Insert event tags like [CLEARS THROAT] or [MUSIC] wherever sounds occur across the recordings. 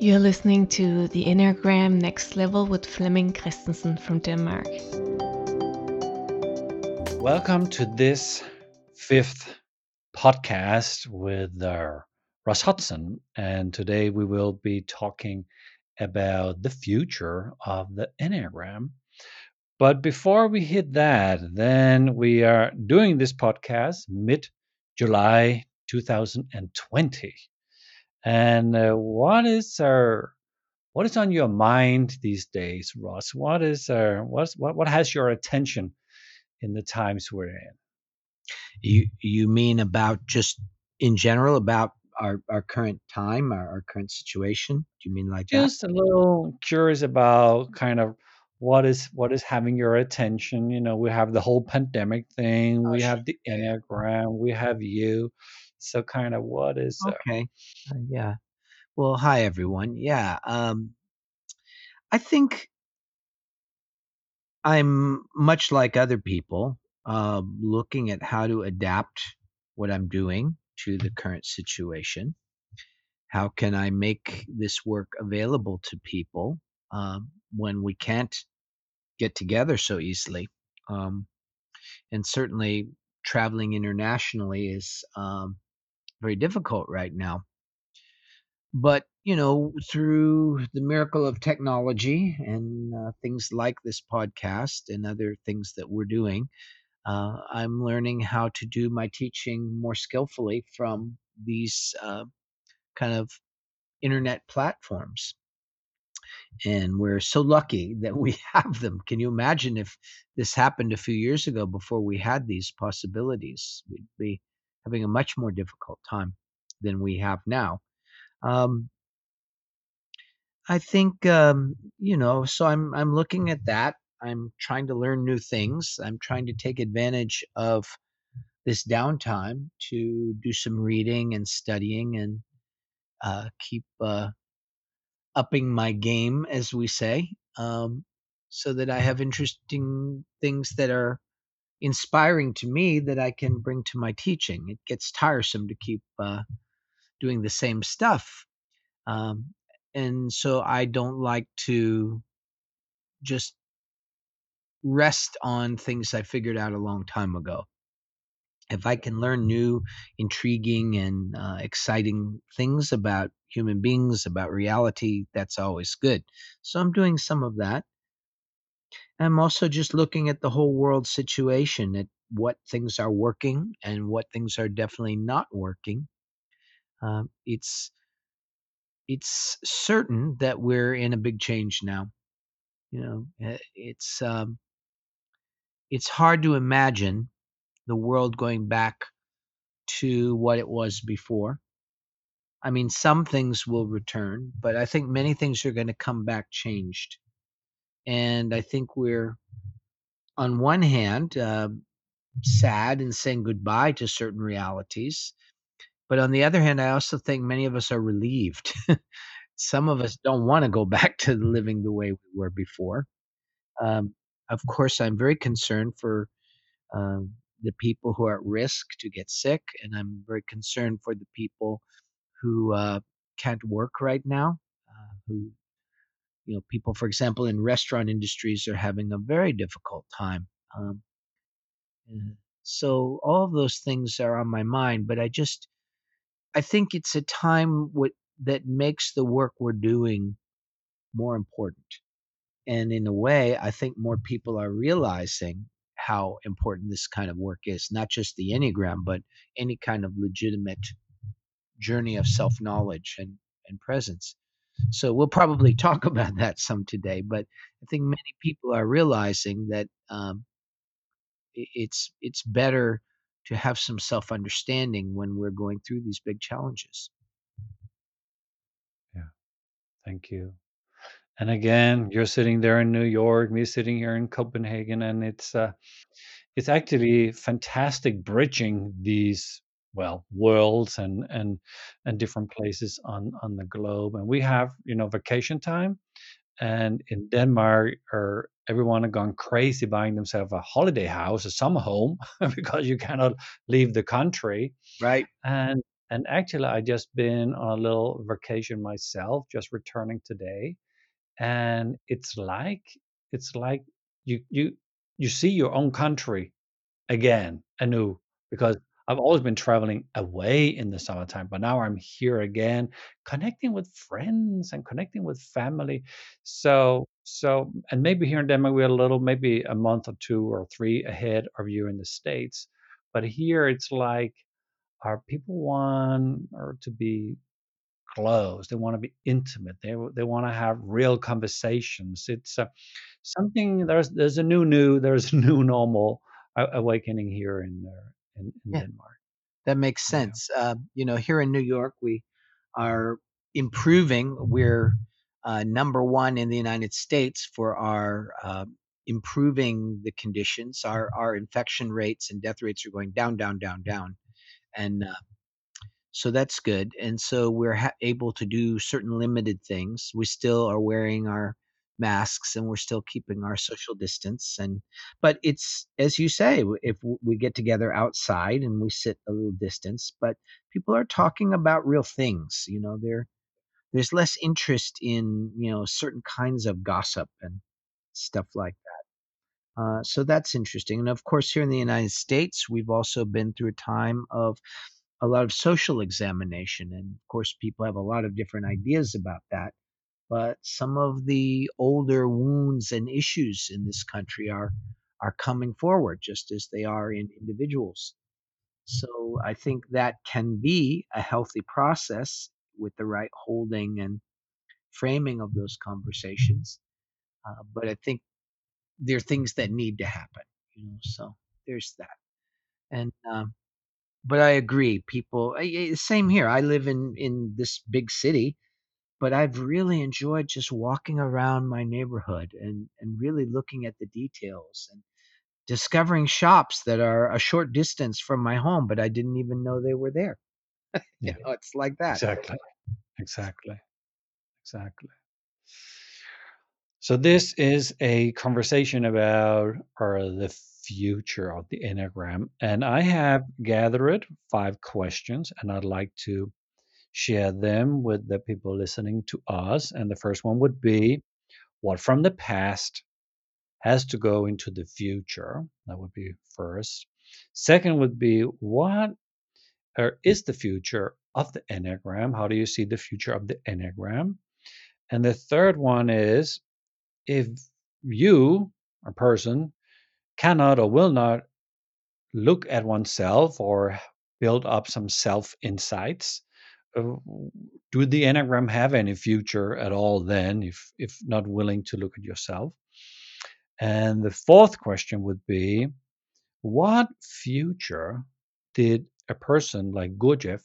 You're listening to the Enneagram Next Level with Fleming Christensen from Denmark. Welcome to this fifth podcast with uh, Russ Hudson. And today we will be talking about the future of the Enneagram. But before we hit that, then we are doing this podcast mid July 2020. And uh, what is our what is on your mind these days, Ross? What is uh, what's, what what has your attention in the times we're in? You you mean about just in general about our, our current time, our, our current situation? Do you mean like Just that? a little curious about kind of what is what is having your attention. You know, we have the whole pandemic thing, Oh, we sure. have the. Enneagram, we have you. So kind of what is uh, Okay. Uh, yeah. Well, hi everyone. Yeah. Um, I think I'm much like other people, uh, looking at how to adapt what I'm doing to the current situation. How can I make this work available to people um, when we can't get together so easily? Um, and certainly, traveling internationally is um, very difficult right now. But you know, through the miracle of technology and uh, things like this podcast and other things that we're doing, uh, I'm learning how to do my teaching more skillfully from these uh, kind of internet platforms. And we're so lucky that we [LAUGHS] have them. Can you imagine if this happened a few years ago before we had these possibilities? We'd be having a much more difficult time than we have now. Um, I think um, you know, so I'm I'm looking at that. I'm trying to learn new things. I'm trying to take advantage of this downtime to do some reading and studying and uh, keep uh, upping my game, as we say, um, so that I have interesting things that are inspiring to me that I can bring to my teaching. It gets tiresome to keep uh, doing the same stuff, um, and so I don't like to just rest on things I figured out a long time ago. If I can learn new, intriguing, and uh, exciting things about human beings, about reality, that's always good. So I'm doing some of that. I'm also just looking at the whole world situation, at what things are working and what things are definitely not working. Um, it's it's certain that we're in a big change now. You know, eh, it's um, it's hard to imagine the world going back to what it was before. I mean, some things will return, but I think many things are going to come back changed. And I think we're, on one hand, uh, sad and saying goodbye to certain realities. But on the other hand, I also think many of us are relieved. [LAUGHS] some of us don't want to go [LAUGHS] back to living the way we were before. Um, of course, I'm very concerned for um, the people who are at risk to get sick, and I'm very concerned for the people who uh, can't work right now. Uh, who, you know, people, for example, in restaurant industries are having a very difficult time. Um, so all of those things are on my mind, but I just I think it's a time what that makes the work we're doing more important. And in a way, I think more people are realizing how important this kind of work is, not just the Enneagram, but any kind of legitimate journey of self knowledge and, and presence. So we'll probably [LAUGHS] talk about that some today, but I think many people are realizing that um, it's it's better to have some self understanding when we're going through these big challenges. yeah, thank you. And again, you're sitting there in New York, me sitting here in Copenhagen, and it's uh, it's actually fantastic bridging these well worlds and and and different mm-hmm. places on on the globe. And we have you know vacation time, and in Denmark, or everyone have gone crazy buying themselves a holiday house, a summer home, [LAUGHS] because you cannot leave the country. Right. And And actually, I just been on a little vacation myself, just returning today, and it's like it's like you you you see your own country again anew because I've always been traveling away in the summertime, but now I'm here again, connecting with friends and connecting with family. So, so, and maybe here in Denmark we're a little, maybe a month or two or three ahead of you in the States, but here it's like our people want or to be close. They want to be intimate. They they want to have real conversations. It's uh, something. There's there's a new new. There's a [LAUGHS] new normal awakening here in uh, in, in Yeah, Denmark. that makes Yeah. sense. Uh, you know, here in New York, we are improving. We're uh, number one in the United States for our uh, improving the conditions. Our our infection rates and death rates are going down, down, down, down, and uh, so that's good. And so we're ha- able to do certain limited things. We still are wearing our masks and we're still keeping our social distance. And but it's as you say, if we get together outside and we sit a little distance, but people are talking about real things. You know, there there's less interest in you know certain kinds of gossip and stuff like that. Uh, so that's interesting. And of course, here in the United States, we've also been through a time of a lot of social examination. And of course, people have a lot of different ideas about that. But some of the older wounds and issues in this country are are coming forward just as they are in individuals. So I think that can be a healthy process with the right holding and framing of those conversations. Uh, but I think there are things that need to happen, you know. So there's that. And um, but I agree. People, I- same here. I live in in this big city, but I've really enjoyed just walking around my neighborhood and and really looking at the details and discovering shops that are a short distance from my home, but I didn't even know they were there. [LAUGHS] You Yeah, know, it's like that. exactly, exactly, exactly. So this is a conversation about or the future of the Enneagram, and I have gathered five questions, and I'd like to share them with the people listening to us. And the first one would be, what from the past has to go into the future? That would be first. Second would be, what or is the future of the Enneagram? How do you see the future of the Enneagram? And the third one is, if you, a person, cannot or will not look at oneself or build up some self insights, Uh, do the Enneagram have any future at all then, if, if not willing to look at yourself? And the fourth question would be, what future did a person like Gurdjieff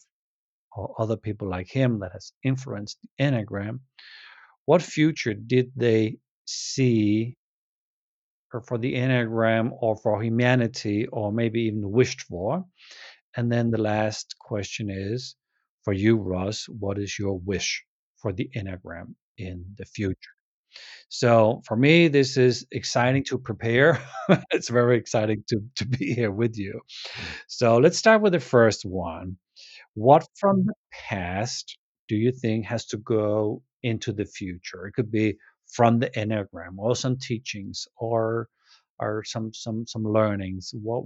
or other people like him that has influenced the Enneagram, what future did they see or for the Enneagram or for humanity or maybe even wished for? And then the last question is for you, Russ, what is your wish for the Enneagram in the future? So for me, this is exciting to prepare. [LAUGHS] it's very exciting to, to be here with you. Mm. So let's start with the first one. What from mm-hmm. the past do you think has to go into the future? It could be from the Enneagram or some teachings or or some some some learnings. What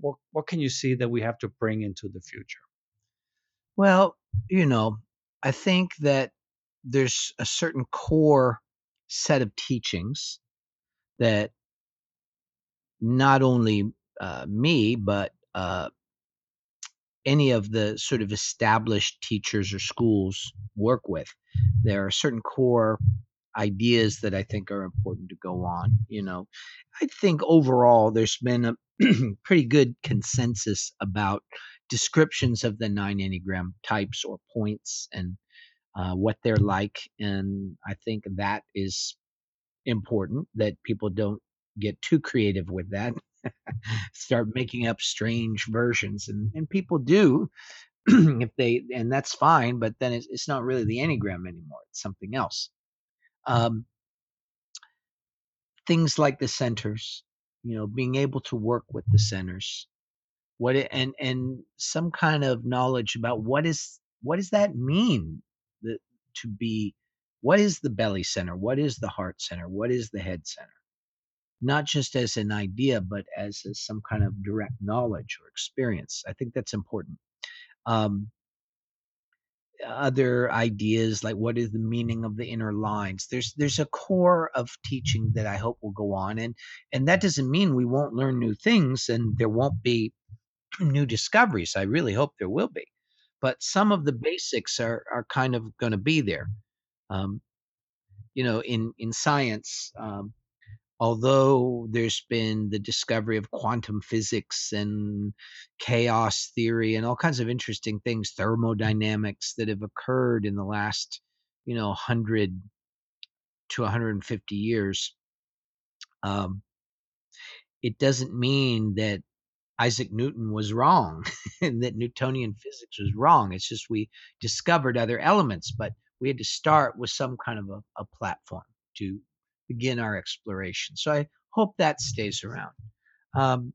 what what can you see that we have to bring into the future? Well, you know, I think that there's a certain core set of teachings that not only uh, me, but uh, any of the sort of established teachers or schools work with. There are certain core ideas that I think are important to go on. You know, I think overall there's been a [CLEARS THROAT] pretty good consensus about descriptions of the nine Enneagram types or points and uh, what they're like. And I think that is important that people don't get too creative with that. [LAUGHS] Start making up strange versions and and people do [CLEARS THROAT] if they and that's fine but then it's, it's not really the enneagram anymore it's something else. Um things like the centers you know being able to work with the centers what it, and and some kind of knowledge about what is what does that mean that to be what is the belly center? What is the heart center? What is the head center? Not just as an idea but as, as some kind of direct knowledge or experience. I think that's important. Um, other ideas like what is the meaning of the inner lines? There's there's a core of teaching that i hope will go on and and that doesn't mean we won't learn new things and there won't be new discoveries i really hope there will be but some of the basics are are kind of going to be there. Um, you know in in science um, although there's been the discovery of quantum physics and chaos theory and all kinds of interesting things, thermodynamics that have occurred in the last, you know, 100 to 150 years, um, it doesn't mean that Isaac Newton was wrong [LAUGHS] and that Newtonian physics was wrong. It's just we discovered other elements, but we had to start with some kind of a, a platform to begin our exploration. So I hope that stays around. Um,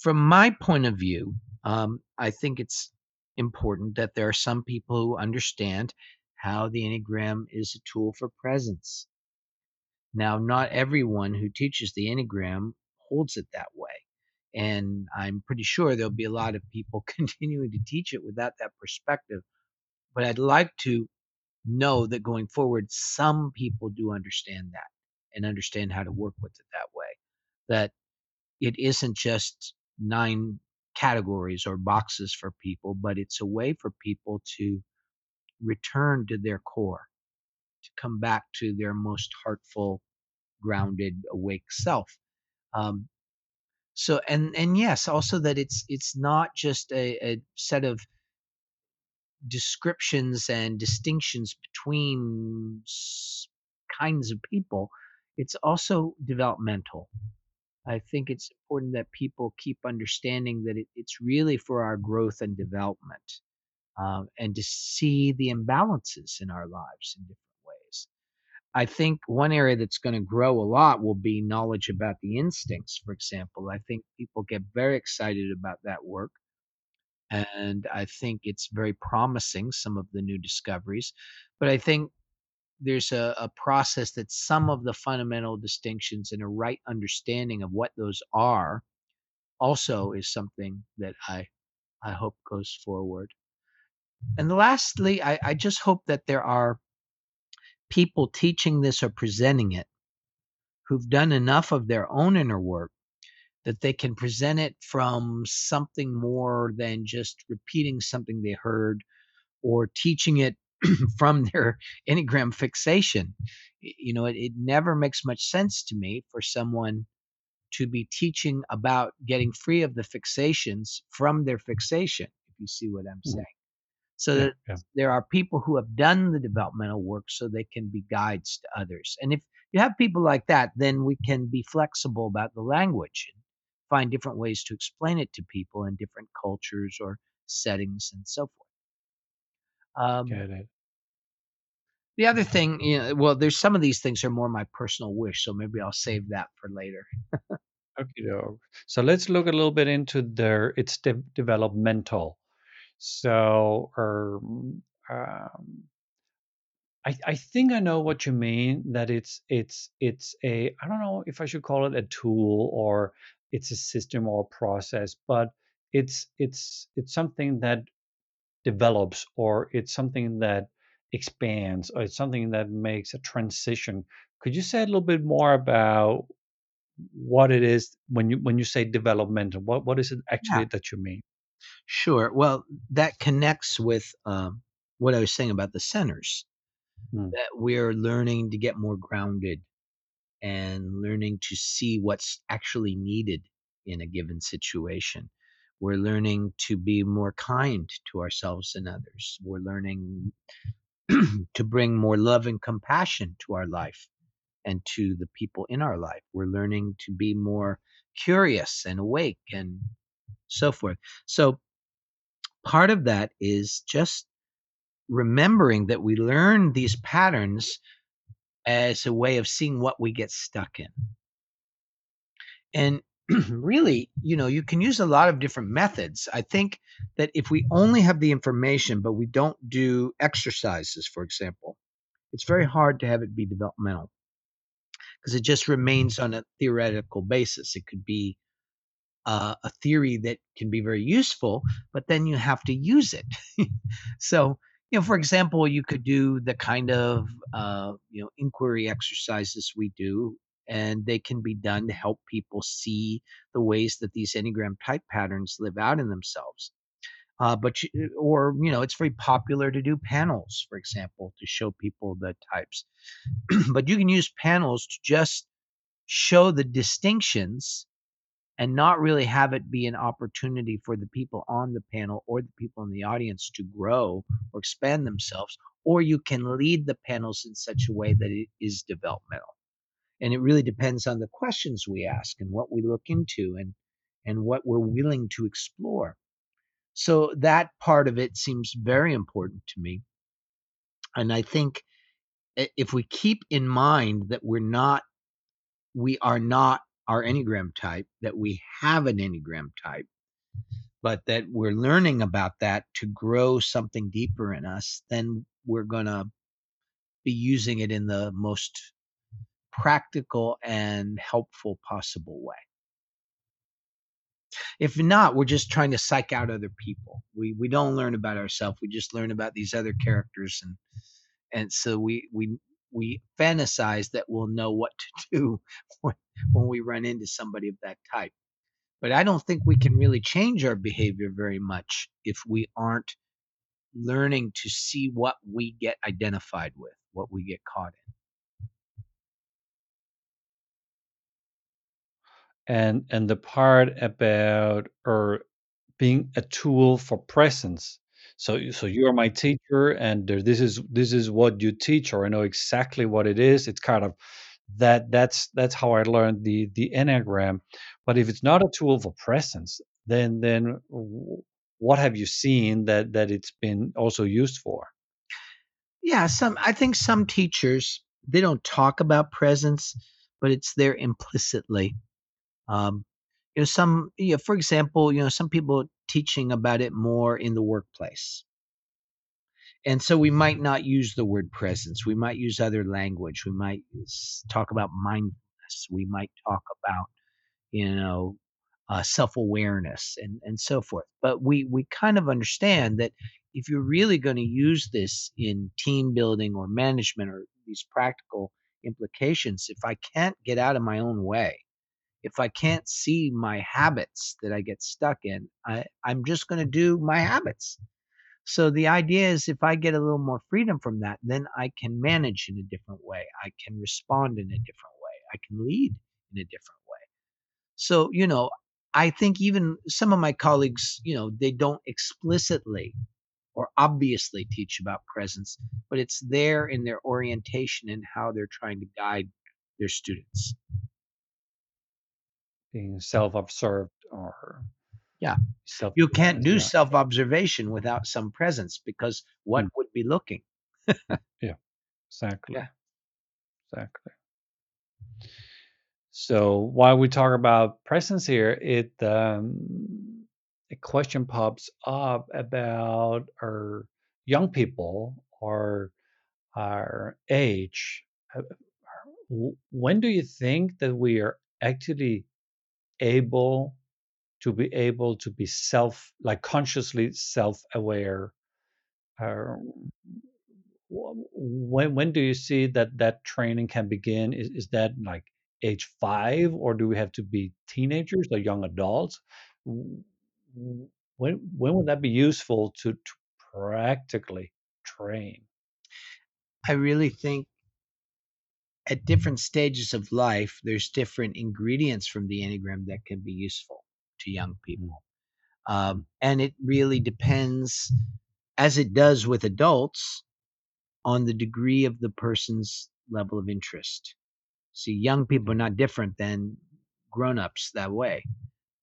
from my point of view, um, I think it's important that there are some people who understand how the Enneagram is a tool for presence. Now, not everyone who teaches the Enneagram holds it that way. And I'm pretty sure there'll be a lot of people [LAUGHS] continuing to teach it without that perspective. But I'd like to know that going forward, some people do understand that and understand how to work with it that way. That it isn't just nine categories or boxes for people, but it's a way for people to return to their core, to come back to their most heartful, grounded, awake self. Um, so and and yes, also that it's it's not just a, a set of descriptions and distinctions between kinds of people it's also developmental. I think it's important that people keep understanding that it, it's really for our growth and development um, and to see the imbalances in our lives in different. I think one area that's going to grow a lot will be knowledge about the instincts, for example. I think people get very excited about that work. And I think it's very promising, some of the new discoveries. But I think there's a, a process that some of the fundamental distinctions and a right understanding of what those are also is something that I I hope goes forward. And lastly, I, I just hope that there are people teaching this or presenting it who've done enough of their own inner work that they can present it from something more than just repeating something they heard or teaching it [CLEARS THROAT] from their [LAUGHS] Enneagram fixation. You know, it, it never makes much sense to me for someone to be teaching about getting free of the fixations from their fixation, if you see what I'm mm. saying. So yeah, that yeah. there are people who have done the developmental work so they can be guides to others. And if you have people like that, then we can be flexible about the language and find different ways to explain it to people in different cultures or settings and so forth. Um, Get it. The other thing, you know, well, there's some of these things are more my personal wish, so maybe I'll save that for later. Okay, so let's look a little bit into their its de- developmental. So, um, um, I I think I know what you mean. That it's it's it's a I don't know if I should call it a tool or it's a system or a process, but it's it's it's something that develops or it's something that expands or it's something that makes a transition. Could you say a little bit more about what it is when you when you say developmental? What what is it actually yeah. that you mean? Sure. Well, that connects with um, what I was saying about the centers. Hmm. That we're learning to get more grounded and learning to see what's actually needed in a given situation. We're learning to be more kind to ourselves and others. We're learning [CLEARS THROAT] to bring more love and compassion to our life and to the people in our life. We're learning to be more curious and awake and so forth. So, part of that is just remembering that we learn these patterns as a way of seeing what we get stuck in. And [CLEARS THROAT] really, you know, you can use a lot of different methods. I think that if we only have the information, but we don't do exercises, for example, it's very hard to have it be developmental because it just remains on a theoretical basis. It could be uh, a theory that can be very useful, but then you have to use it. [LAUGHS] so, you know, for example, you could do the kind of uh, you know inquiry exercises we do, and they can be done to help people see the ways that these enneagram type patterns live out in themselves. Uh, but you, or you know, it's very popular to do panels, for example, to show people the types. [CLEARS THROAT] but you can use panels to just show the distinctions and not really have it be an opportunity for the people on the panel or the people in the audience to grow or expand themselves, or you can lead the panels in such a way that it is developmental. And it really depends on the questions we ask and what we look into and, and what we're willing to explore. So that part of it seems very important to me. And I think if we keep in mind that we're not, we are not our Enneagram type, that we have an Enneagram type, but that we're learning about that to grow something deeper in us, then we're going to be using it in the most practical and helpful possible way. If not, we're just trying to psych out other people. We we don't learn about ourselves. We just learn about these other characters and and so we we we fantasize that we'll know what to [LAUGHS] do when, when we run into somebody of that type. But I don't think we can really change our behavior very much if we aren't learning to see what we get identified with, what we get caught in. and and the part about or being a tool for presence so so you're my teacher and there, this is this is what you teach or i know exactly what it is. It's kind of that that's that's how i learned the the enneagram. But if it's not a tool for presence then then what have you seen that that it's been also used for? Yeah some i think some teachers they don't talk about presence but it's there implicitly. Um, you know, some, you know, for example, you know, some people teaching about it more in the workplace. And so we might not use the word presence. We might use other language. We might talk about mindfulness. We might talk about, you know, uh, self awareness and, and so forth. But we, we kind of understand that if you're really going to use this in team building or management or these practical implications, if I can't get out of my own way, if I can't see my habits that I get stuck in, I, I'm just going to do my habits. So the idea is if I get a little more freedom from that, then I can manage in a different way. I can respond in a different way. I can lead in a different way. So, you know, I think even some of my colleagues, you know, they don't explicitly or obviously teach about presence, but it's there in their orientation and how they're trying to guide their students being self-observed or yeah. Self you can't do self-observation without some presence because what mm. would be looking? Yeah. Exactly. Yeah. Exactly. So while we talk about presence here it um a question pops up about our young people or our age. Uh, when do you think that we are actually able to be able to be self like consciously self-aware uh, when when do you see that that training can begin? Is, is that like age five or do we have to be teenagers or young adults? When when would that be useful to, to practically train? I really think at different stages of life, there's different ingredients from the Enneagram that can be useful to young mm. people. Um, and it really depends, as it does with adults, on the degree of the person's level of interest. See, young people are not different than grown ups that way.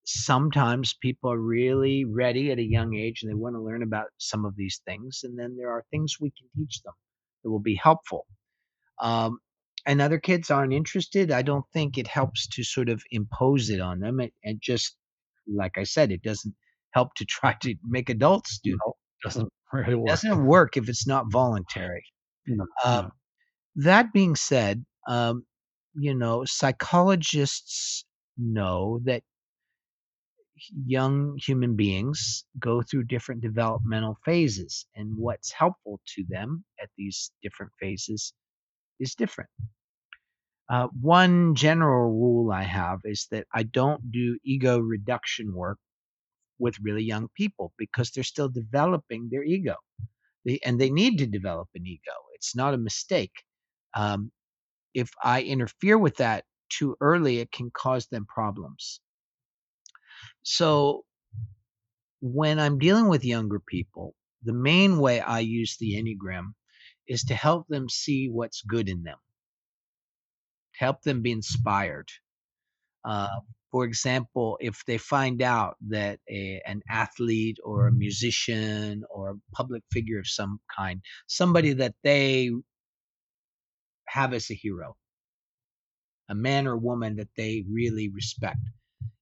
Sometimes people are really ready at a young age and they want to learn about some of these things. And then there are things we can teach them that will be helpful. Um, and other kids aren't interested, I don't think it helps to sort of impose it on them. It, and just like I said, it doesn't help to try [LAUGHS] to make adults do. No, doesn't [LAUGHS] really It work. doesn't work if it's not voluntary. No, Uh, no. That being said, um, you know, psychologists know that young human beings go through different developmental phases, and what's helpful to them at these different phases is different. Uh, one general rule I have is that I don't do ego reduction work with really young people because they're still developing their ego. They, and they need to develop an ego. It's not a mistake. Um, if I interfere with that too early, it can cause them problems. So when I'm dealing with younger people, the main way I use the Enneagram is to help them see what's good in them, help them be inspired. Uh, for example, if they find out that a, an athlete or a musician or a public figure of some kind, somebody that they have as a hero, a man or woman that they really respect,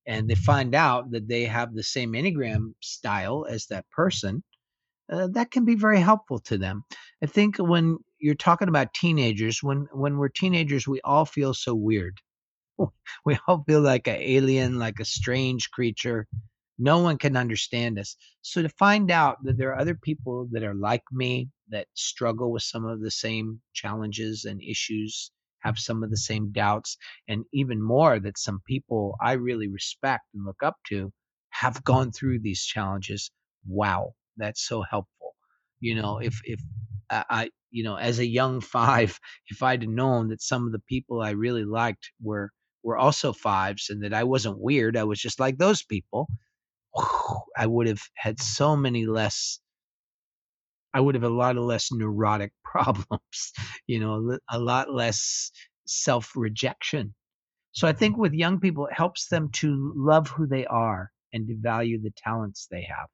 and they find out that they have the same Enneagram style as that person, uh, that can be very helpful to them. I think when you're talking about teenagers, when when we're teenagers, we all feel so weird. [LAUGHS] We all feel like an alien, like a strange creature. No one can understand us. So to find out that there are other people that are like me, that struggle with some of the same challenges and issues, have some of the same doubts, and even more that some people I really respect and look up to have gone through these challenges. Wow, that's so helpful. You know, mm-hmm. if if I, you know, as a young [LAUGHS] five, if I'd known that some of the people I really liked were were also fives and that I wasn't weird, I was just like those people, I would have had so many less I would have a lot of less neurotic [LAUGHS] problems, you know, a a lot less self rejection. So I think mm-hmm. with young people, it helps them to love who they are and to value the talents they have.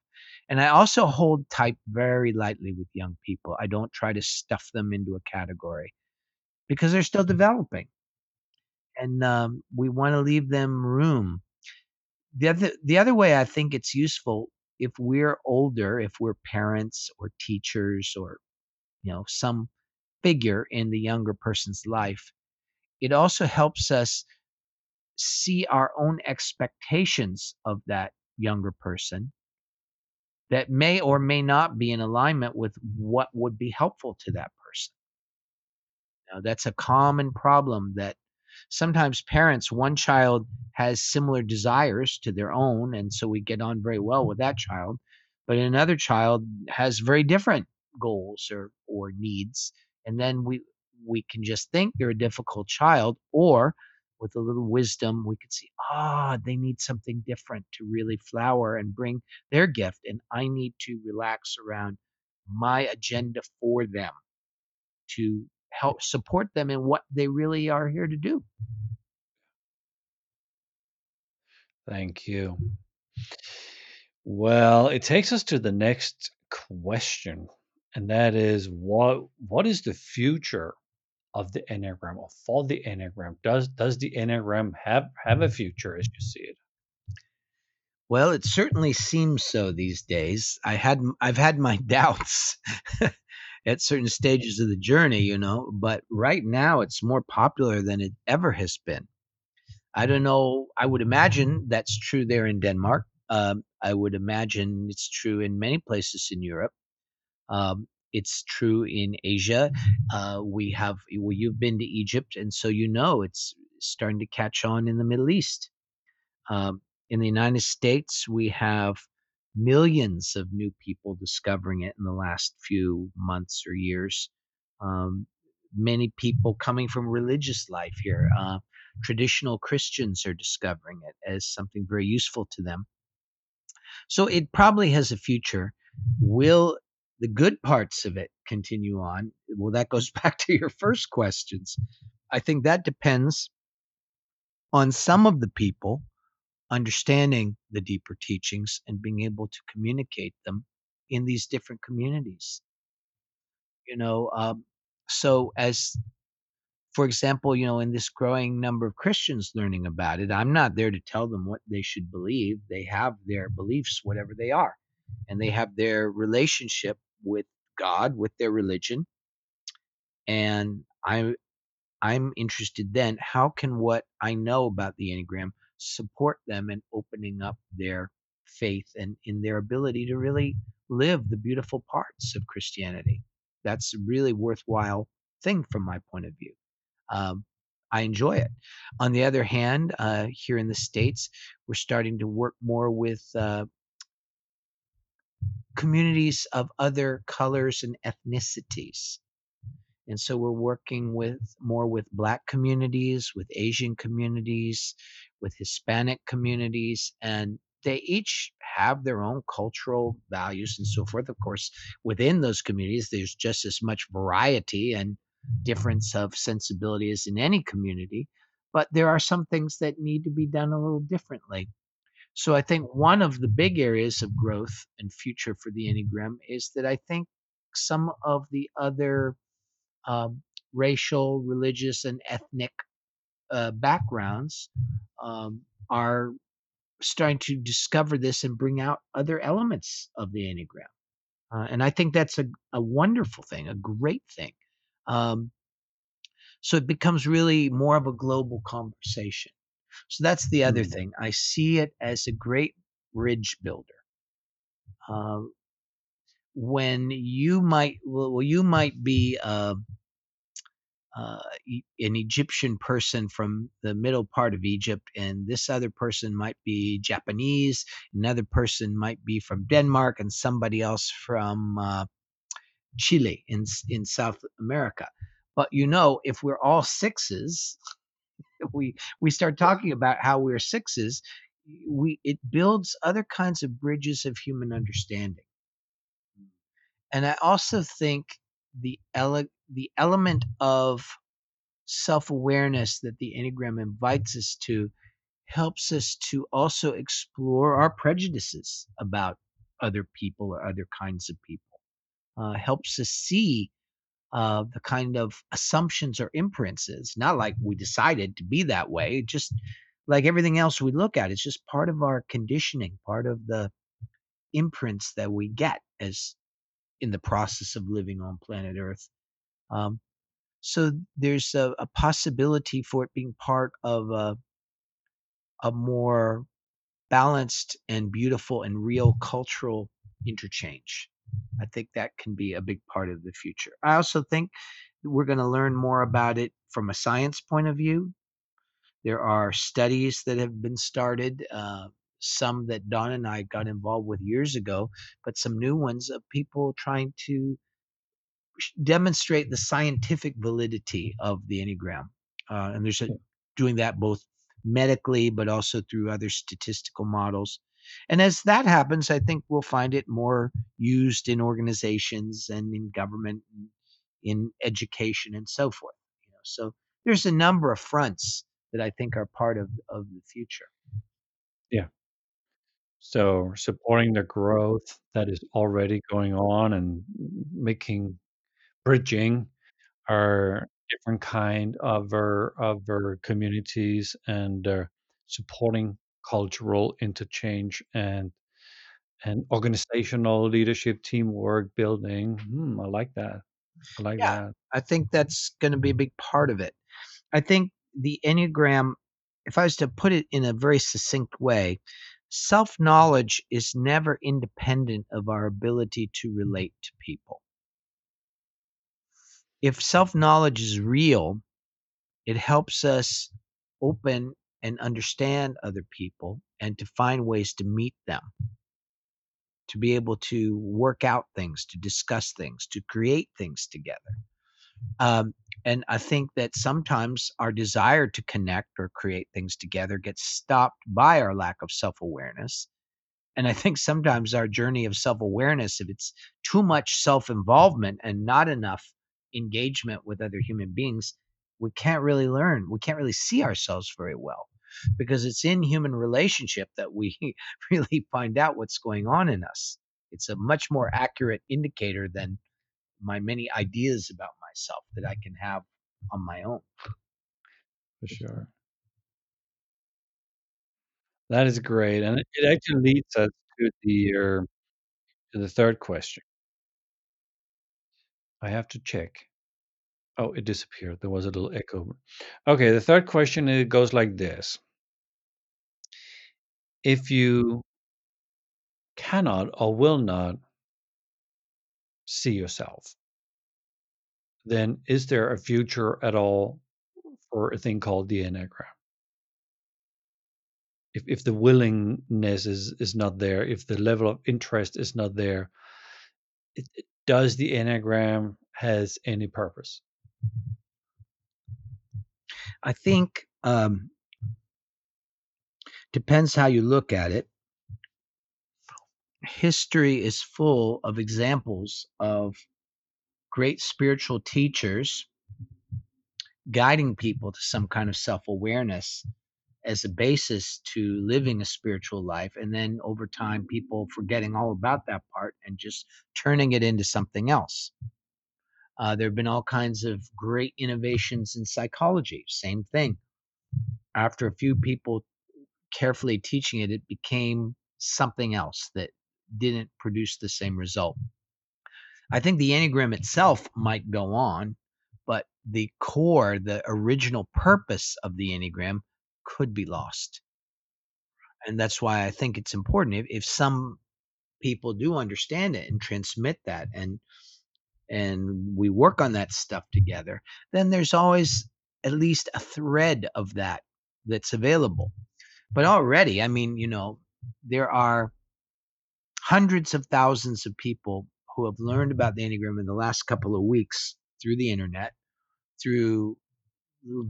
And I also hold type very lightly with young people. I don't try to stuff them into a category because they're still developing. And um, we want to leave them room. The other, the other way I think it's useful if we're older, if we're parents or teachers or you know some figure in the younger person's life, it also helps us see our own expectations of that younger person that may or may not be in alignment with what would be helpful to that person. Now, that's a common problem that sometimes parents, one child has similar desires to their own, and so we get on very well with that mm-hmm. child, but another child has very different goals or, or needs, and then we we can just think they're a difficult child, or with a little wisdom, we could see, ah, they need something different to really flower and bring their gift, and I need to relax around my agenda for them to help support them in what they really are here to do. Thank you. Well, it takes us to the next question, and that is what what is the future of the Enneagram or for the Enneagram? Does does the Enneagram have have a future as you see it? Well, it certainly seems so these days. I had I've had my [LAUGHS] doubts at certain stages of the journey, you know, but right now it's more popular than it ever has been. I don't know. I would imagine that's true there in Denmark. Um, I would imagine it's true in many places in Europe. Um, it's true in Asia. Uh, we have, well, you've been to Egypt, and so you know it's starting to catch on in the Middle East. Um, in the United States, we have millions of new people discovering it in the last few months or years. Um, many people coming from religious life here. Uh, traditional Christians are discovering it as something very useful to them. So it probably has a future. Will the good parts of it continue on? Well, that goes [LAUGHS] back to your first questions. I think that depends on some of the people understanding the deeper teachings and being able to communicate them in these different communities. You know, um, so as for example, you know, in this growing number of Christians learning about it, I'm not there to tell them what they should believe. They have their beliefs, whatever they are, and they have their relationship with God, with their religion. And I, I'm interested then, how can what I know about the Enneagram support them in opening up their faith and in their ability to really live the beautiful parts of Christianity? That's a really worthwhile thing from my point of view. Um, I enjoy it. On the other hand, uh, here in the States, we're starting to work more with uh, communities of other colors and ethnicities. And so we're working with more with black communities, with Asian communities, with Hispanic communities, and they each have their own cultural values and so forth. Of course, within those communities, there's just as much variety and difference of sensibility as in any community, but there are some things that need to be done a little differently. So I think one of the big areas of growth and future for the Enneagram is that I think some of the other um, racial, religious, and ethnic uh, backgrounds um, are starting to discover this and bring out other elements of the Enneagram. Uh, and I think that's a, a wonderful thing, a great thing. Um, so it becomes really more of a global conversation. So that's the other Mm. thing. I see it as a great bridge builder. Uh, when you might, well, you might be uh, uh, an Egyptian person from the middle part of Egypt, and this other person might be Japanese, another person might be from Denmark, and somebody else from uh, Chile in in South America. But you know, if we're all sixes, if we we start talking about how we're sixes, we it builds other kinds of bridges of human understanding. And I also think the ele- the element of self-awareness that the Enneagram invites us to helps us to also explore our prejudices about other people or other kinds of people. Uh, helps us see uh, the kind of assumptions or imprints. Is not like we decided to be that way, just like everything else we look at. It's just part of our conditioning, part of the imprints that we get as in the process of living on planet Earth. Um, so there's a, a possibility for it being part of a, a more balanced and beautiful and real cultural interchange. I think that can be a big part of the future. I also think we're going to learn more about it from a science point of view. There are studies that have been started, uh, some that Don and I got involved with years ago, but some new ones of people trying to demonstrate the scientific validity of the Enneagram. Uh, and there's a, doing that both medically, but also through other statistical models. And as that happens, I think we'll find it more used in organizations and in government, and in education, and so forth. You know, so there's a number of fronts that I think are part of of the future. Yeah. So supporting the growth that is already going on and making bridging our different kind of our of our communities and uh, supporting cultural interchange and and mm-hmm. organizational leadership, teamwork building. Hmm, I like that. I like Yeah. that. I think that's going to be a mm-hmm. big part of it. I think the Enneagram, if I was to put it in a very succinct way, self knowledge is never independent of our ability to mm-hmm. relate to people. If self knowledge is real, it helps us open and understand other people and to find ways to meet them, to be able to work out things, to discuss things, to create things together. Um, and I think that sometimes our desire to connect or create things together gets stopped by our lack of self awareness. And I think sometimes our journey of self awareness, if it's too much self involvement and not enough engagement with other human beings, we can't really learn. We can't really see ourselves very well because it's in human relationship that we [LAUGHS] really find out what's going on in us. It's a much more accurate indicator than my many ideas about myself that I can have on my own. For sure. That is great, and it actually leads us to the uh, to the third question. I have to check. Oh, it disappeared. There was a little echo. Okay, the third question it goes like this: If you cannot or will not see yourself, then is there a future at all for a thing called the Enneagram? If if the willingness is is not there, if the level of interest is not there, it, it- does the Enneagram has any purpose? I think um, depends how you look at it. History is full of examples of great spiritual teachers guiding people to some kind of self awareness as a basis to living a spiritual life. And then over time, people forgetting all about that part and just turning it into something else. Uh, there have been all kinds of great innovations in psychology. Same thing. After a few people carefully teaching it, it became something else that didn't produce the same result. I think the Enneagram itself might go on, but the core, the original purpose of the Enneagram could be lost. And that's why I think it's important if, if some people do understand it and transmit that and and we work on that stuff together, then there's always at least a thread of that that's available. But already, I mean, you know, there are hundreds of thousands of people who have learned about the Enneagram in the last couple of weeks through the internet, through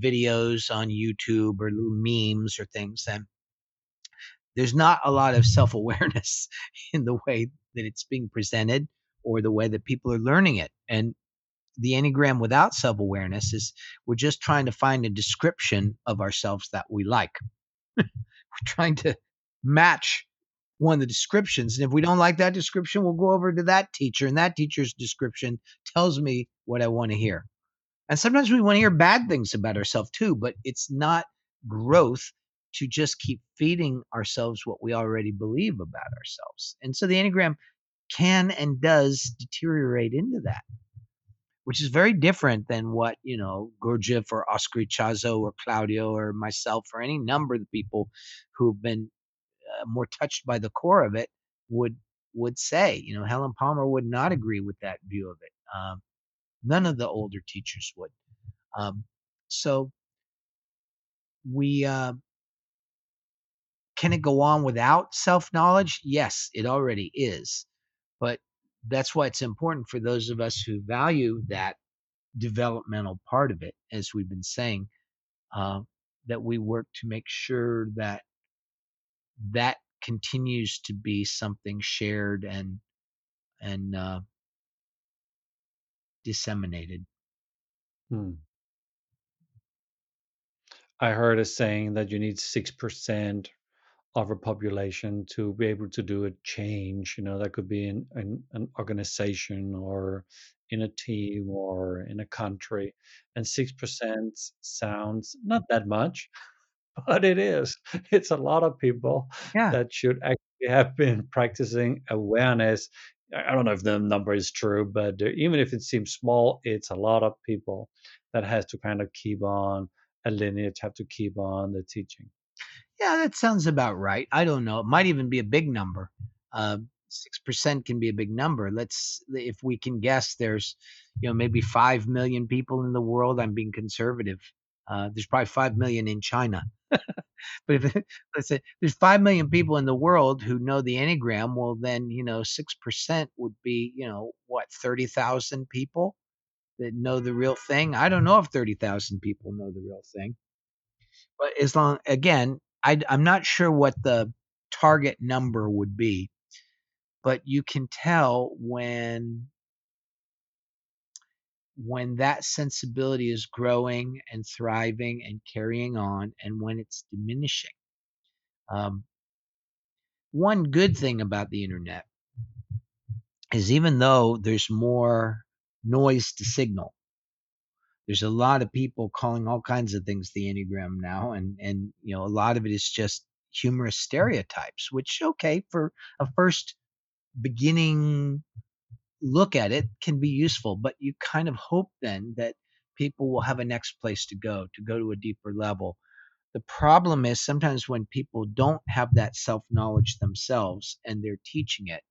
videos on YouTube or little memes or things. And there's not a lot of self awareness [LAUGHS] in the way that it's being presented or the way that people are learning it. And the Enneagram without self awareness is we're just trying to find a description of ourselves that we like. [LAUGHS] we're trying to match one of the descriptions. And if we don't like that description, we'll go over to that teacher, and that teacher's description tells me what I want to hear. And sometimes we want to hear bad things about ourselves too, but it's not growth to just keep feeding ourselves what we already believe about ourselves. And so the Enneagram can and does deteriorate into that, which is very different than what, you know, Gurdjieff or Oscar Ichazo or Claudio or myself or any number of people who've been uh, more touched by the core of it would would say. You know, Helen Palmer would not agree with that view of it. Um, none of the older teachers would. Um, so we uh, can it go on without self knowledge? Yes, it already is. But that's why it's important for those of us who value that developmental part of it, as we've been saying, uh, that we work to make sure that that continues to be something shared and and uh, disseminated. Hmm. I heard a saying that you need six percent of a population to be able to do a change. You know, that could be in, in an organization or in a team or in a country. And 6% sounds not that much, [LAUGHS] but it is. It's a lot of people Yeah. that should actually have been practicing awareness. I don't know if the number is true, but even if it seems small, it's a lot of people that has to kind of keep on a lineage, have to keep on the teaching. Yeah, that sounds about right. I don't know. It might even be a big number. Uh, Six percent can be a big number. Let's, if we can guess, there's, you know, maybe five million people in the world. I'm being conservative. Uh, there's probably five million in China. [LAUGHS] but if let's say there's five million people in the world who know the Enneagram, well, then you know, six percent would be, you know, what, thirty thousand people that know the real thing. I don't know if thirty thousand people know the real thing but as long again I, i'm not sure what the target number would be but you can tell when when that sensibility is growing and thriving and carrying on and when it's diminishing. Um, one good thing about the internet is even though there's more noise to signal there's a lot of people calling all kinds of things the enneagram now and and you know a lot of it is just humorous mm. stereotypes which okay for a first beginning look at it can be useful but you kind of hope then that people will have a next place to go to go to a deeper level. The problem is sometimes when people don't have that self knowledge themselves and they're teaching it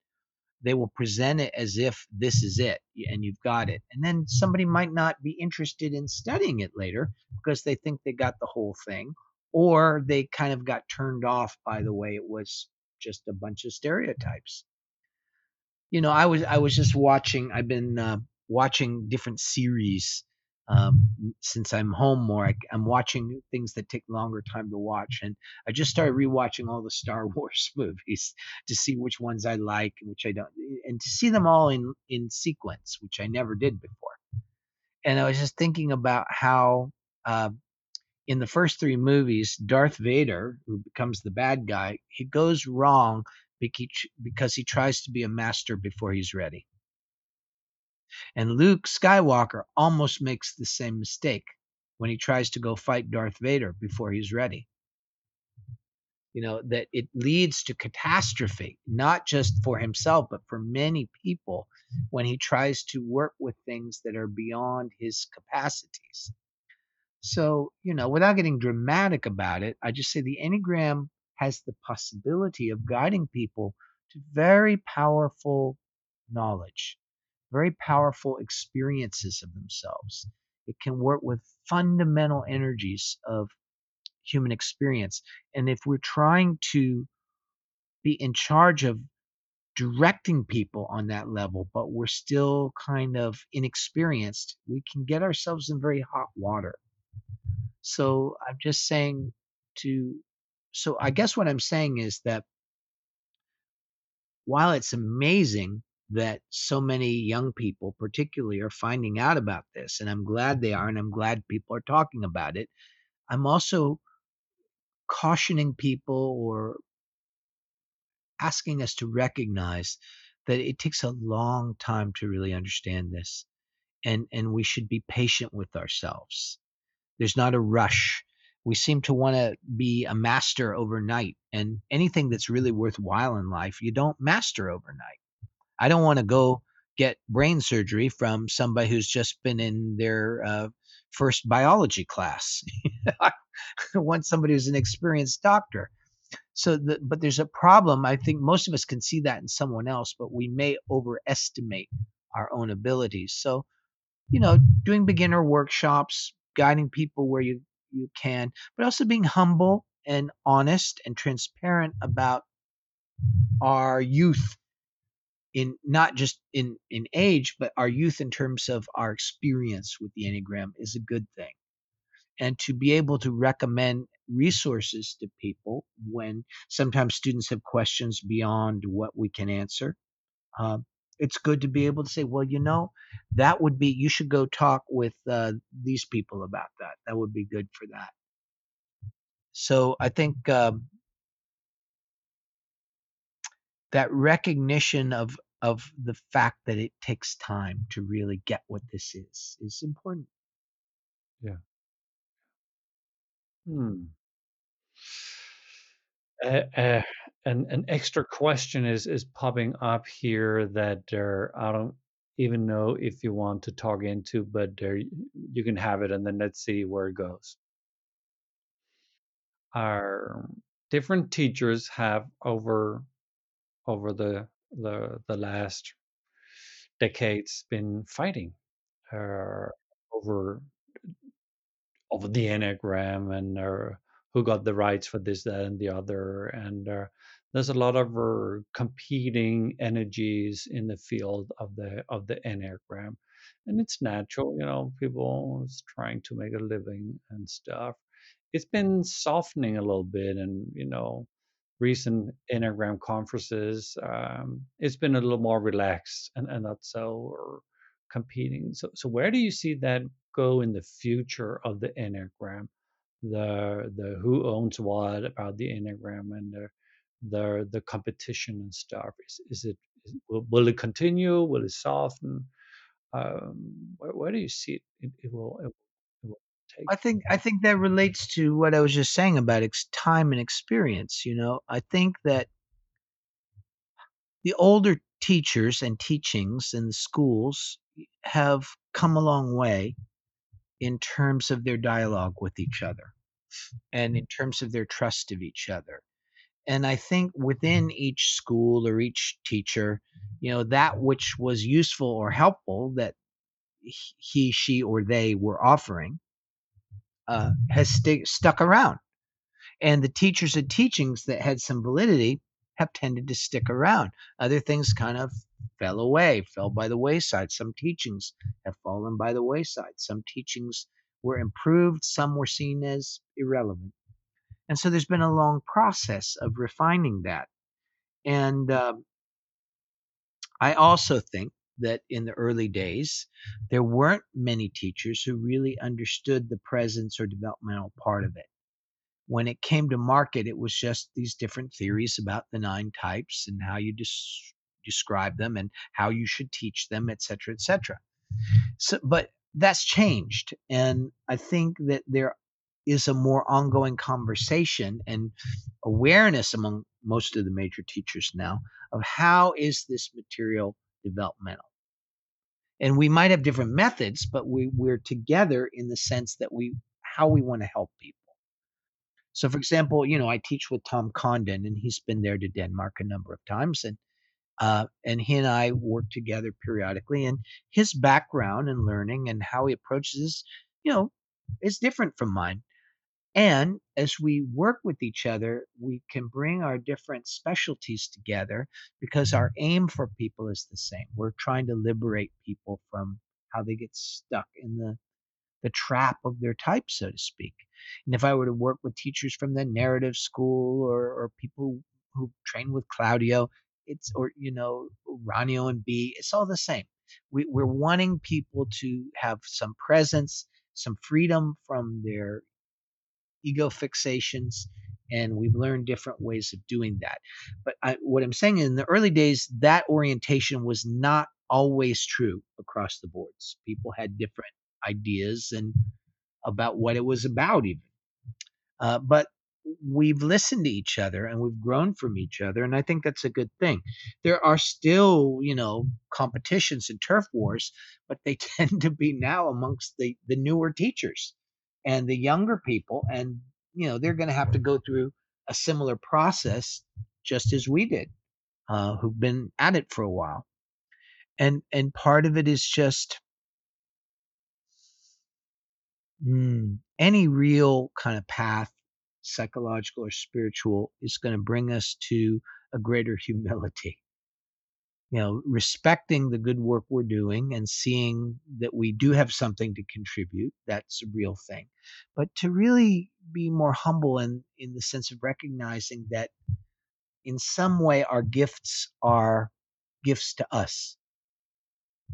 they will present it as if this is it and you've got it. And then somebody might not be interested in studying it later because they think they got the whole thing or they kind of got turned off by the way it was just a bunch of stereotypes. You know, I was I was just watching I've been uh, watching different series um, since I'm home more, I, am watching things that take longer time to watch. And I just started rewatching all the Star [LAUGHS] Wars movies to see which ones I like and which I don't, and to see them all in in sequence, which I never did before. And I was just thinking about how. Uh, in the first three movies, Darth Vader, who becomes the bad guy, he goes wrong because he tries to be a master before he's ready. And Luke Skywalker almost makes the same mistake when he tries to go fight Darth Vader before he's ready. You know, that it leads to catastrophe, not just for himself, but for many people when he tries to work with things that are beyond his capacities. So, you know, without getting dramatic about it, I just say the Enneagram has the possibility of guiding people to very powerful knowledge very powerful experiences of themselves. It can work with fundamental energies of human experience. And if we're trying to be in charge of directing people on that level, but we're still kind of inexperienced, we can get ourselves in very hot water. So I'm just saying to, so I guess what I'm saying is that while it's amazing that so many young people, particularly, are finding out about this. And I'm glad they are, mm-hmm. and I'm glad people are talking about it. I'm also cautioning people or asking us to recognize that it takes a long time to really understand this. And, and we should be patient with ourselves. There's not a rush. We seem to want to be a master overnight. And anything that's really worthwhile in life, you don't master overnight I don't want to go get brain surgery from somebody who's just been in their uh, first biology class. [LAUGHS] I want somebody who's an experienced doctor. So, the, but there's a problem. I think most of us can see that in someone else, but we may overestimate our own abilities. So, you know, doing beginner workshops, guiding people where you you can, but also being humble and honest and transparent about our youth in not just in in age but our youth in terms of our experience with the enneagram is a good thing. And to be able to recommend resources to people when sometimes students have questions beyond what we can answer um, it's good to be able to say well you know that would be you should go talk with uh, these people about that. That would be good for that. So i think um, that recognition of of the fact that it takes time to really get what this is is important. Yeah. Hmm. Uh, uh, an an extra question is is popping up here that there I don't even know if you want to talk into, but there you can have it, and then let's see where it goes. Our different teachers have over over the the the last decades been fighting uh, over over the enneagram and uh, who got the rights for this that and the other and uh, there's a lot of competing energies in the field of the of the enneagram. And it's natural you know people trying to make a living and stuff. It's been softening a little bit and you know recent Enneagram conferences, um, it's been a little more relaxed and, and not so competing. So, so where do you see that go in the future of the Enneagram? The the who owns what about the Enneagram and the the the competition and stuff. Is is it is, will, will it continue? Will it soften? Um, where, where do you see it? It, it will it will take? I think I think that relates to what I was just saying about ex- time and experience. You know, I think that the older teachers and teachings in the schools have come a long way in terms of their dialogue with each other and in terms of their trust of each other. And I think within each school or each teacher, you know, that which was useful or helpful that he, she, or they were offering uh, has st- stuck around. And the teachers and teachings that had some validity have tended to stick around. Other things kind of fell away, fell by the wayside. Some teachings have fallen by the wayside. Some teachings were improved, some were seen as irrelevant. And so there's been a long process of refining that. And uh, I also think that in the early days, there weren't many teachers who really understood the presence or developmental part of it. When it came to market, it was just these different theories about the nine types and how you des- describe them and how you should teach them, et cetera, et cetera. So, but that's changed. And I think that there is a more ongoing conversation and awareness among most of the major teachers now of how is this material developmental. And we might have different methods, but we, we're together in the sense that we how we want to help people. So, for example, you know, I teach with Tom Condon, and he's been there to Denmark a number of times, and uh, and he and I work together periodically. And his background and learning and how he approaches this, you know, is different from mine. And as we work with each other, we can bring our different specialties together because our mm-hmm. aim for people is the same. We're trying to liberate people from how they get stuck in the the trap of their type, so to speak. And if I were to work with teachers from the narrative school or, or people who train with Claudio, it's or you know Ranio and B, it's all the same. We, we're wanting people to have some presence, some freedom from their ego fixations, and we've learned different ways of doing that. But I, what I'm saying in the early days, that orientation was not always true across the boards. People had different ideas and about what it was about, even. Uh, but we've listened to each other and we've grown from each other and i think that's a good thing there are still you know competitions and turf wars but they [LAUGHS] tend to be now amongst the the newer teachers and the younger people and you know they're going to have to go through a similar process just as we did uh, who've been at it for a while. And and part of it is just mm, any real kind of path psychological or spiritual is going to bring us to a greater [LAUGHS] humility you know respecting the good work we're doing and seeing that we do have something to contribute that's a real thing. But to really be more humble in in the sense of recognizing that in some way our gifts are gifts to us.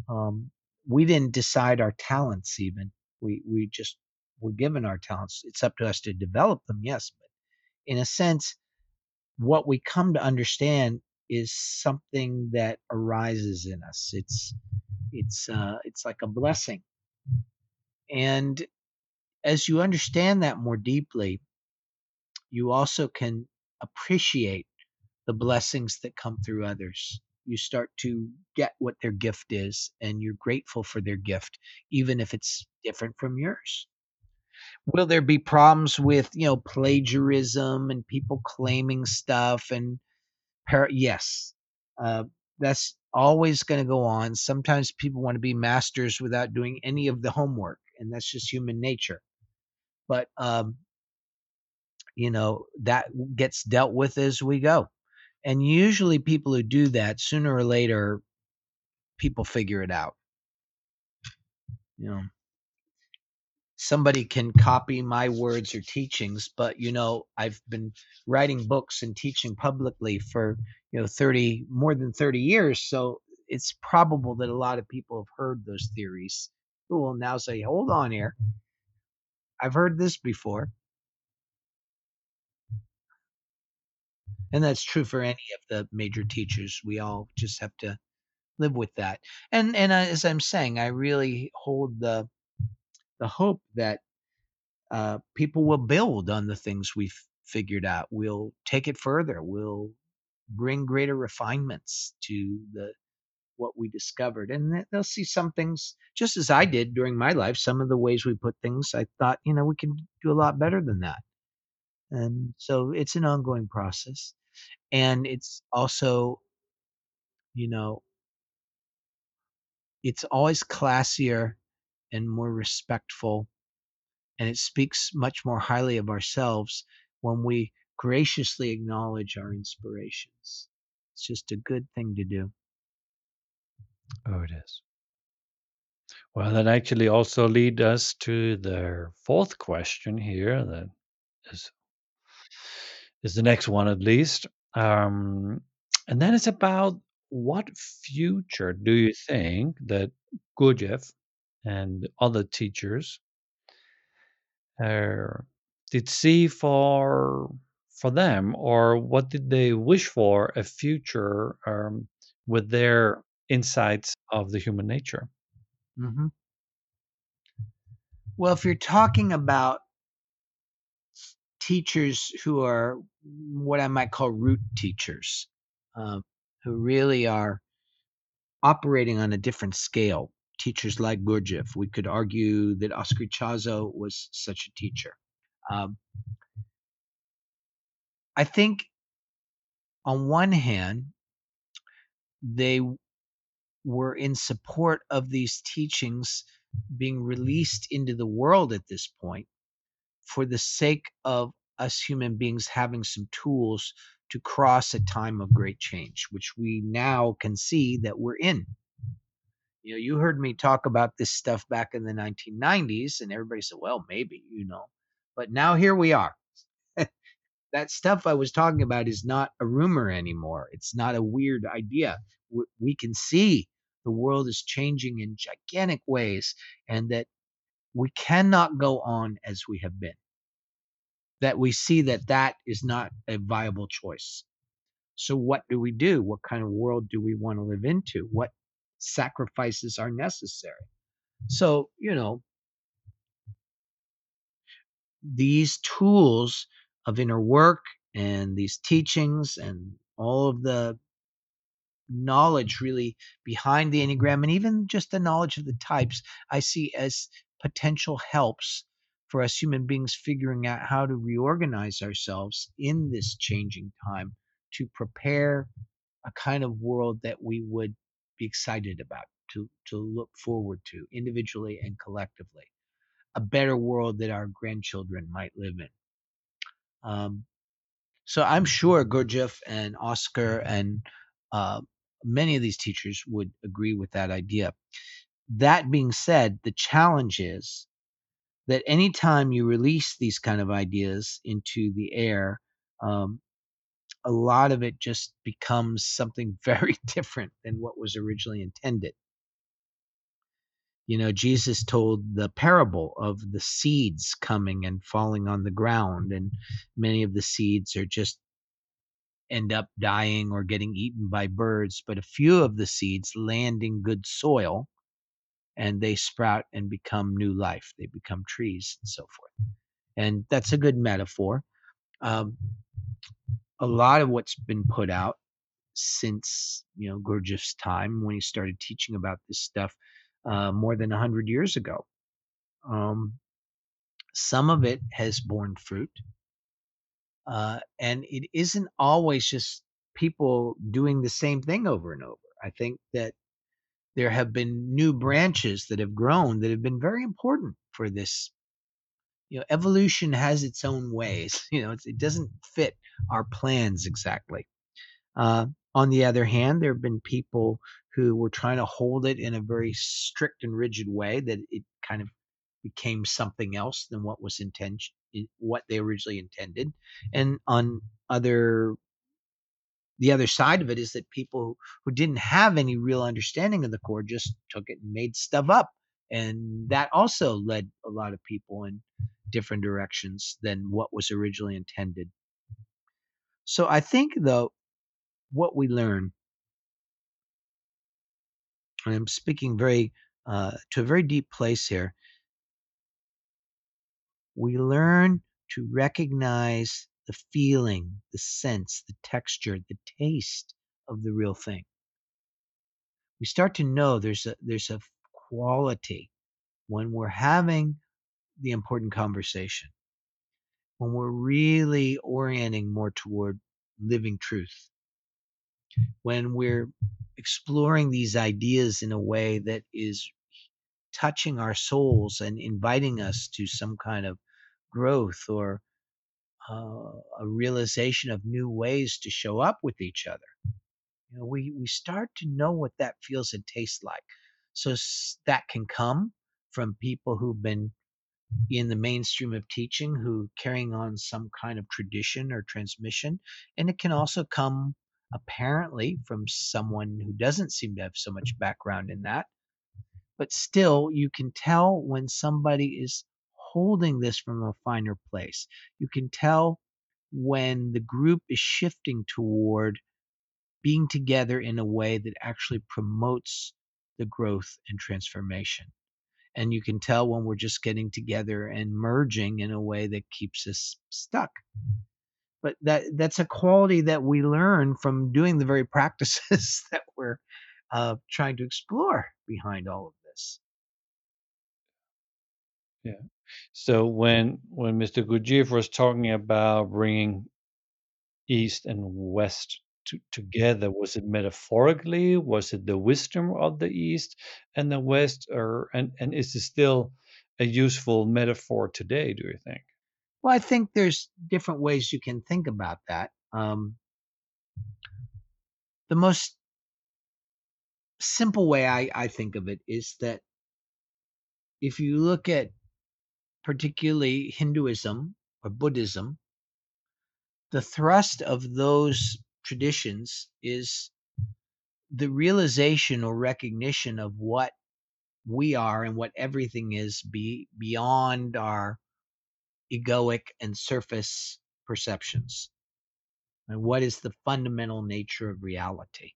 Um, we didn't decide our talents even. We we just were given our talents. It's up to us to develop them yes but in a sense what we come to understand is something that arises in us. It's it's uh, it's like a blessing. And as you understand that more deeply you also can appreciate the blessings that come through others. You start to get what their gift is and you're grateful for their gift even if it's different from yours. Will there be problems with you know plagiarism and people claiming stuff and par- yes uh, that's always going to go on. Sometimes people want to be masters without doing any of the homework and that's just human nature. But um, you know that gets dealt with as we go. And usually people who do that sooner or later people figure it out. You know somebody can copy my words or teachings but you know i've been writing books and teaching publicly for you know 30 more than 30 years so it's probable that a lot of people have heard those theories. Who will now say hold on here. I've heard this before. And that's true for any of the major teachers. We all just have to live with that. And and uh, as i'm saying i really hold the the hope that uh, people will build on the things we've figured out. We'll take it further. We'll bring greater refinements to the what we discovered, and they'll see some things just as I did during my life. Some of the ways we put things, I thought, you know, we can do a lot better than that. And so it's an ongoing process, and it's also, you know, it's always classier and more respectful and it speaks much more highly of ourselves when we graciously acknowledge our inspirations. It's just a good thing to do. Oh, it is. Well, that actually also leads us to the fourth question here. That is is the next one at least, um, and that is about what future do you think that Gurdjieff and other teachers uh, did see for for them, or what did they wish for a future um, with their insights of the human nature? hmm Well, if you're talking about teachers who are what I might call root teachers, uh, who really are operating on a different scale, teachers like Gurdjieff, we could argue that Oscar Ichazo was such a teacher. Um, I think on one hand, they were in support of these teachings being released into the world at this point for the sake of us human beings having some tools to cross a time of great change, which we now can see that we're in. You know, you heard me talk about this stuff back in the 1990s, and everybody said, well, maybe, you know. But now here we are. [LAUGHS] that stuff I was talking about is not a rumor anymore. It's not a weird idea. We can see the world is changing in gigantic ways and that we cannot go on as we have been. That we see that that is not a viable choice. So, what do we do? What kind of world do we want to live into? What sacrifices are necessary? So, you know, these tools of inner work and these teachings and all of the knowledge really behind the Enneagram and even just the knowledge of the types, I see as potential helps for us human beings figuring out how to reorganize ourselves in this changing time to prepare a kind of world that we would be excited about, to, to look forward to individually and collectively. A better world that our grandchildren might live in. Um, so I'm sure Gurdjieff and Oscar and uh, many of these teachers would agree with that idea. That being said, the challenge is that anytime you release these kind of ideas into the air, um, a lot of it just becomes something [LAUGHS] very different than what was originally intended. You know, Jesus told the parable of the seeds coming and falling on the ground, and many of the seeds are just end up dying or getting eaten by birds, but a few of the seeds land in good soil and they sprout and become new life. They become trees and so forth. And that's a good metaphor. Um, a lot of what's been put out since you know Gurdjieff's time when he started teaching about this stuff uh, more than a hundred years ago. Um, some of it has borne fruit, uh, and it isn't always just people doing the same thing over and over. I think that there have been new branches that have grown that have been very important for this. You know, evolution has its own ways. [LAUGHS] You know, it doesn't fit our plans exactly. Uh, on the other hand, there have been people who were trying to hold it in a very strict and rigid way that it kind of became something else than what was intention what they originally intended and on other the other side of it is that people who didn't have any real understanding of the core just took it and made stuff up and that also led a lot of people in different directions than what was originally intended so i think though what we learn and i'm speaking very uh, to a very deep place here we learn to recognize the feeling, the sense, the texture, the taste of the real thing. We start to know there's a there's a quality when we're having the important conversation, when we're really orienting more toward living truth, when we're exploring these ideas in a way that is touching our souls and inviting us to some kind of growth or uh, a realization of new ways to show up with each other. You know, we we start to know what that feels and tastes like. So that can come from people who've been in the mainstream of teaching who carrying on some kind of tradition or transmission and it can mm. also come apparently from someone who doesn't seem to have so much background in that but still you can tell when somebody is holding this from a finer place. You can tell when the group is shifting toward being together in a way that actually promotes the growth and transformation and you can tell when we're just getting together and merging in a way that keeps us stuck but that that's a quality that we learn from doing the very [LAUGHS] practices that we're uh, trying to explore behind all of this Yeah. So when when Mr. Gurdjieff was talking about bringing East and West to, together, was it metaphorically? Was it the wisdom of the East and the West, or and and is it still a useful metaphor today? Do you think? well i think there's different ways you can think about that um, the most simple way I, I think of it is that if you look at particularly hinduism or buddhism the thrust of those traditions is the realization or recognition of what we are and what everything is be beyond our egoic and surface perceptions. And what is the fundamental nature of reality?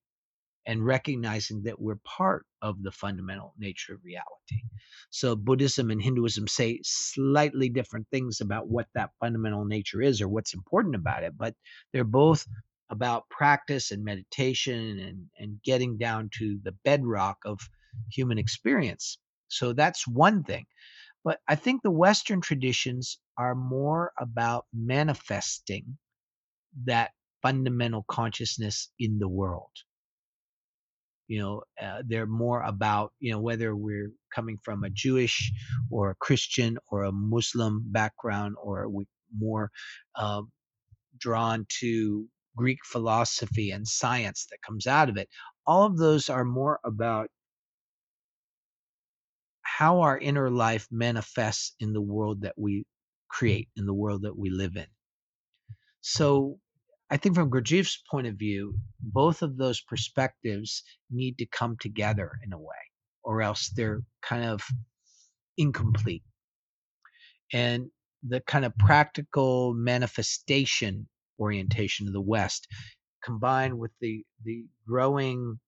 And recognizing that we're part of the fundamental nature of reality. So buddhism and hinduism say slightly different things about what that fundamental nature is or what's important about it but they're both about practice and meditation and, and getting down to the bedrock of human experience. So that's one thing. But i think the western traditions are more about manifesting that fundamental consciousness in the world. You know uh, they're more about you know whether we're coming from a jewish or a christian or a muslim background or we more uh, drawn to greek philosophy and science that comes out of it all of those are more about how our inner life manifests in the world that we hmm. create in the world that we live in so I think from Gurdjieff's point of view, both of those perspectives need to come together in a way, or else they're kind of incomplete. And the kind of practical manifestation orientation of the West, combined with the the growing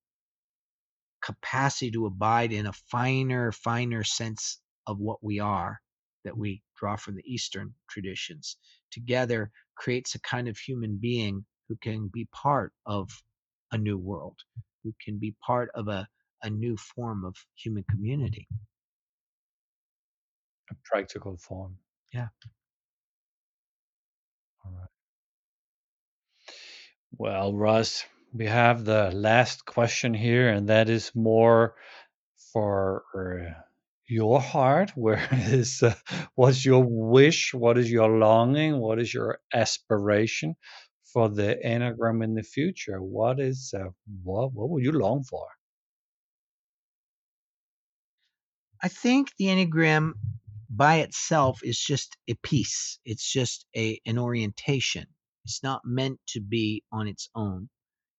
capacity to abide in a finer, finer sense of what we are that we draw from the Eastern traditions, together creates a kind of human being who can be part of a new world, who can be part of a, a new form of human community. A practical form. Yeah. All right. Well, Russ, we have the last question here, and that is more for uh, your heart. [LAUGHS] Where is uh, what's your wish? What is your longing? What is your aspiration for the enneagram in the future? What is uh, what what would you long for? I think the Enneagram by itself is just a piece. It's just a an orientation. It's not meant to be on its own.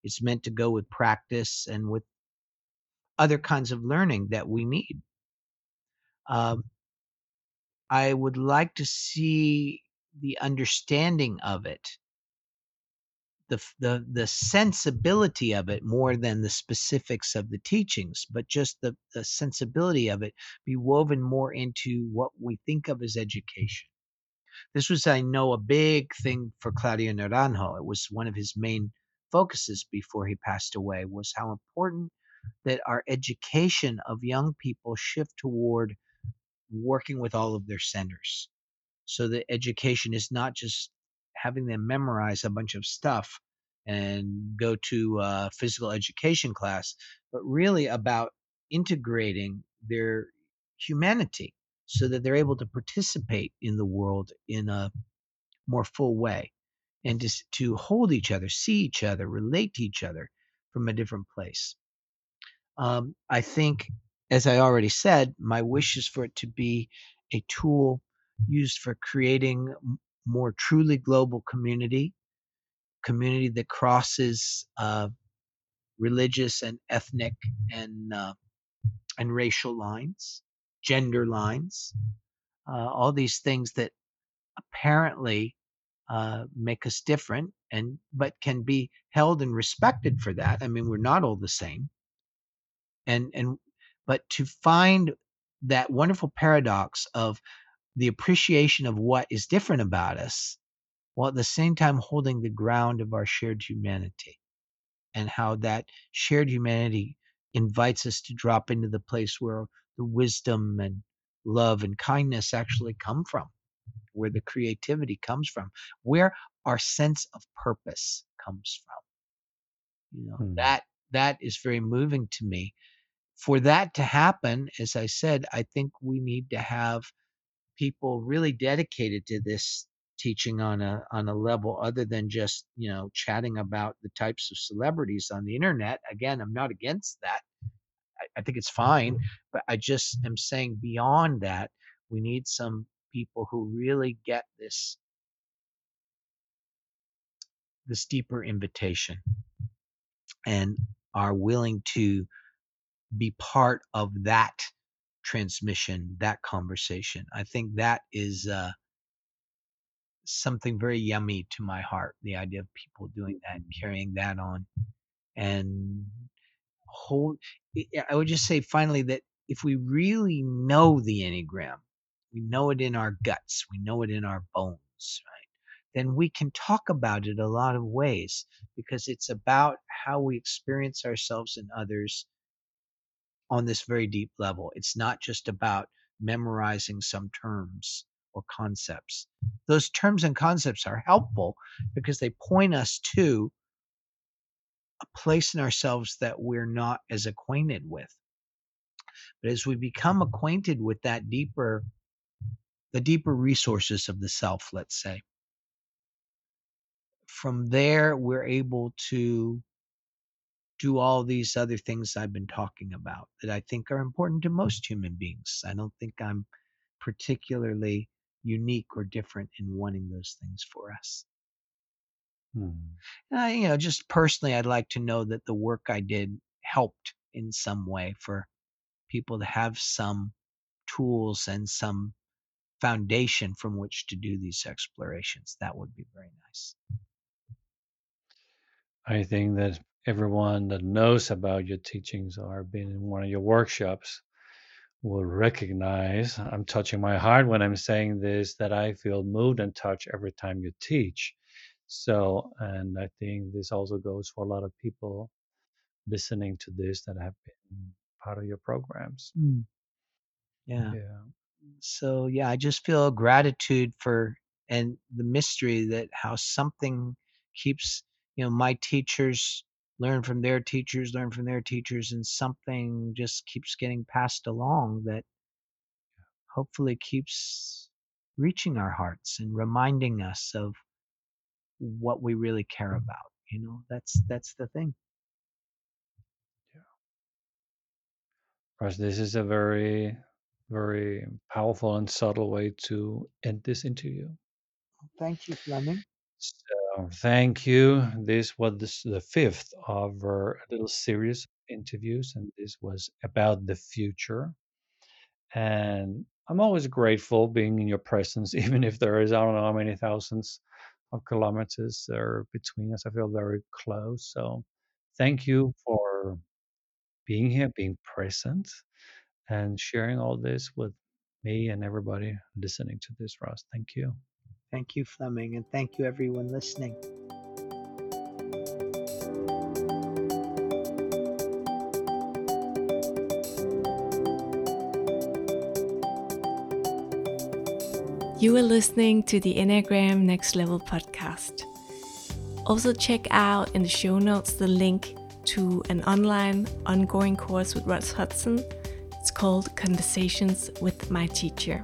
It's meant to go with practice and with other kinds of learning that we need. Um, I would like to see the understanding of it, the the the sensibility of it more than the specifics of the teachings, but just the, the sensibility of it be woven more into what we think of as education. This was, I know, a big thing for Claudio Naranjo. It was one of his main focuses before he passed away was how important that our education of young people shift toward working with all of their centers. So that education is not just having them memorize a bunch of stuff and go to a physical education class, but really about integrating their humanity so that they're able to participate in the world in a more full way and just to hold each other, see each other, relate to each other from a different place. Um, I think, as I already said, my wish is for it to be a tool used for creating more truly global community, community that crosses uh, religious and ethnic and uh, and racial lines, gender lines, uh, all these things that apparently uh, make us different and but can be held and respected for that. I mean, we're not all the same, and and but to find that wonderful paradox of the appreciation of what is different about us while at the same time holding the ground of our shared humanity and how that shared humanity invites us to drop into the place where the wisdom and love and kindness actually come from where the creativity comes from where our sense of purpose comes from. You know Hmm. that that is very moving to me. For that to happen as i said i think we need to have people really dedicated to this teaching on a on a level other than just you know chatting about the types of celebrities on the internet. Again i'm not against that i, I think it's fine but i just am saying beyond that we need some people who really get this this deeper invitation and are willing to be part of that transmission that conversation. I think that is uh something very yummy to my heart the idea of people doing that and carrying that on. And hold I- eh, i would just say finally that if we really know the enneagram we know it in our guts we know it in our bones right then we can talk about it a lot of ways because it's about how we experience ourselves and others on this very deep level. It's not just about memorizing some terms or concepts. Those terms and concepts are helpful because they point us to a place in ourselves that we're not as acquainted with. But as we become mm-hmm. acquainted with that deeper, the deeper resources of the self, let's say, from there we're able to do all these other things I've been talking about that I think are important to most human beings. I don't think I'm particularly unique or different in wanting those things for us. Hmm. And I, you know, just personally, I'd like to know that the work I did helped in some way for people to have some tools and some foundation from which to do these explorations. That would be very nice. I think that everyone that knows about your teachings or been in one of your workshops will recognize I'm touching my heart when I'm saying this that I feel moved and touched every time you teach. So, and I think this also goes for a lot of people listening to this that have been part of your programs. Mm. Yeah. Yeah. So yeah, I just feel gratitude for and the mystery that how something keeps you know my teachers learn from their teachers, learn from their teachers, and something just keeps getting passed along that hopefully keeps reaching our hearts and reminding us of what we really care mm-hmm. about. You know, that's that's the thing. Russ, this is a very, very powerful and subtle way to end this interview. Thank you, Fleming. So, thank you. This was this, the fifth of our little series of interviews, and this was about the future. And I'm always grateful being in your presence, [LAUGHS] even if there is, I don't know how many thousands of kilometers there between us. I feel very close. So, thank you for being here, being present, and sharing all this with me and everybody listening to this, Ross. Thank you. Thank you, Fleming, and thank you, everyone listening. You are listening to the Enneagram Next Level podcast. Also, check out in the show notes the link to an online ongoing course with Russ Hudson. It's called Conversations with My Teacher.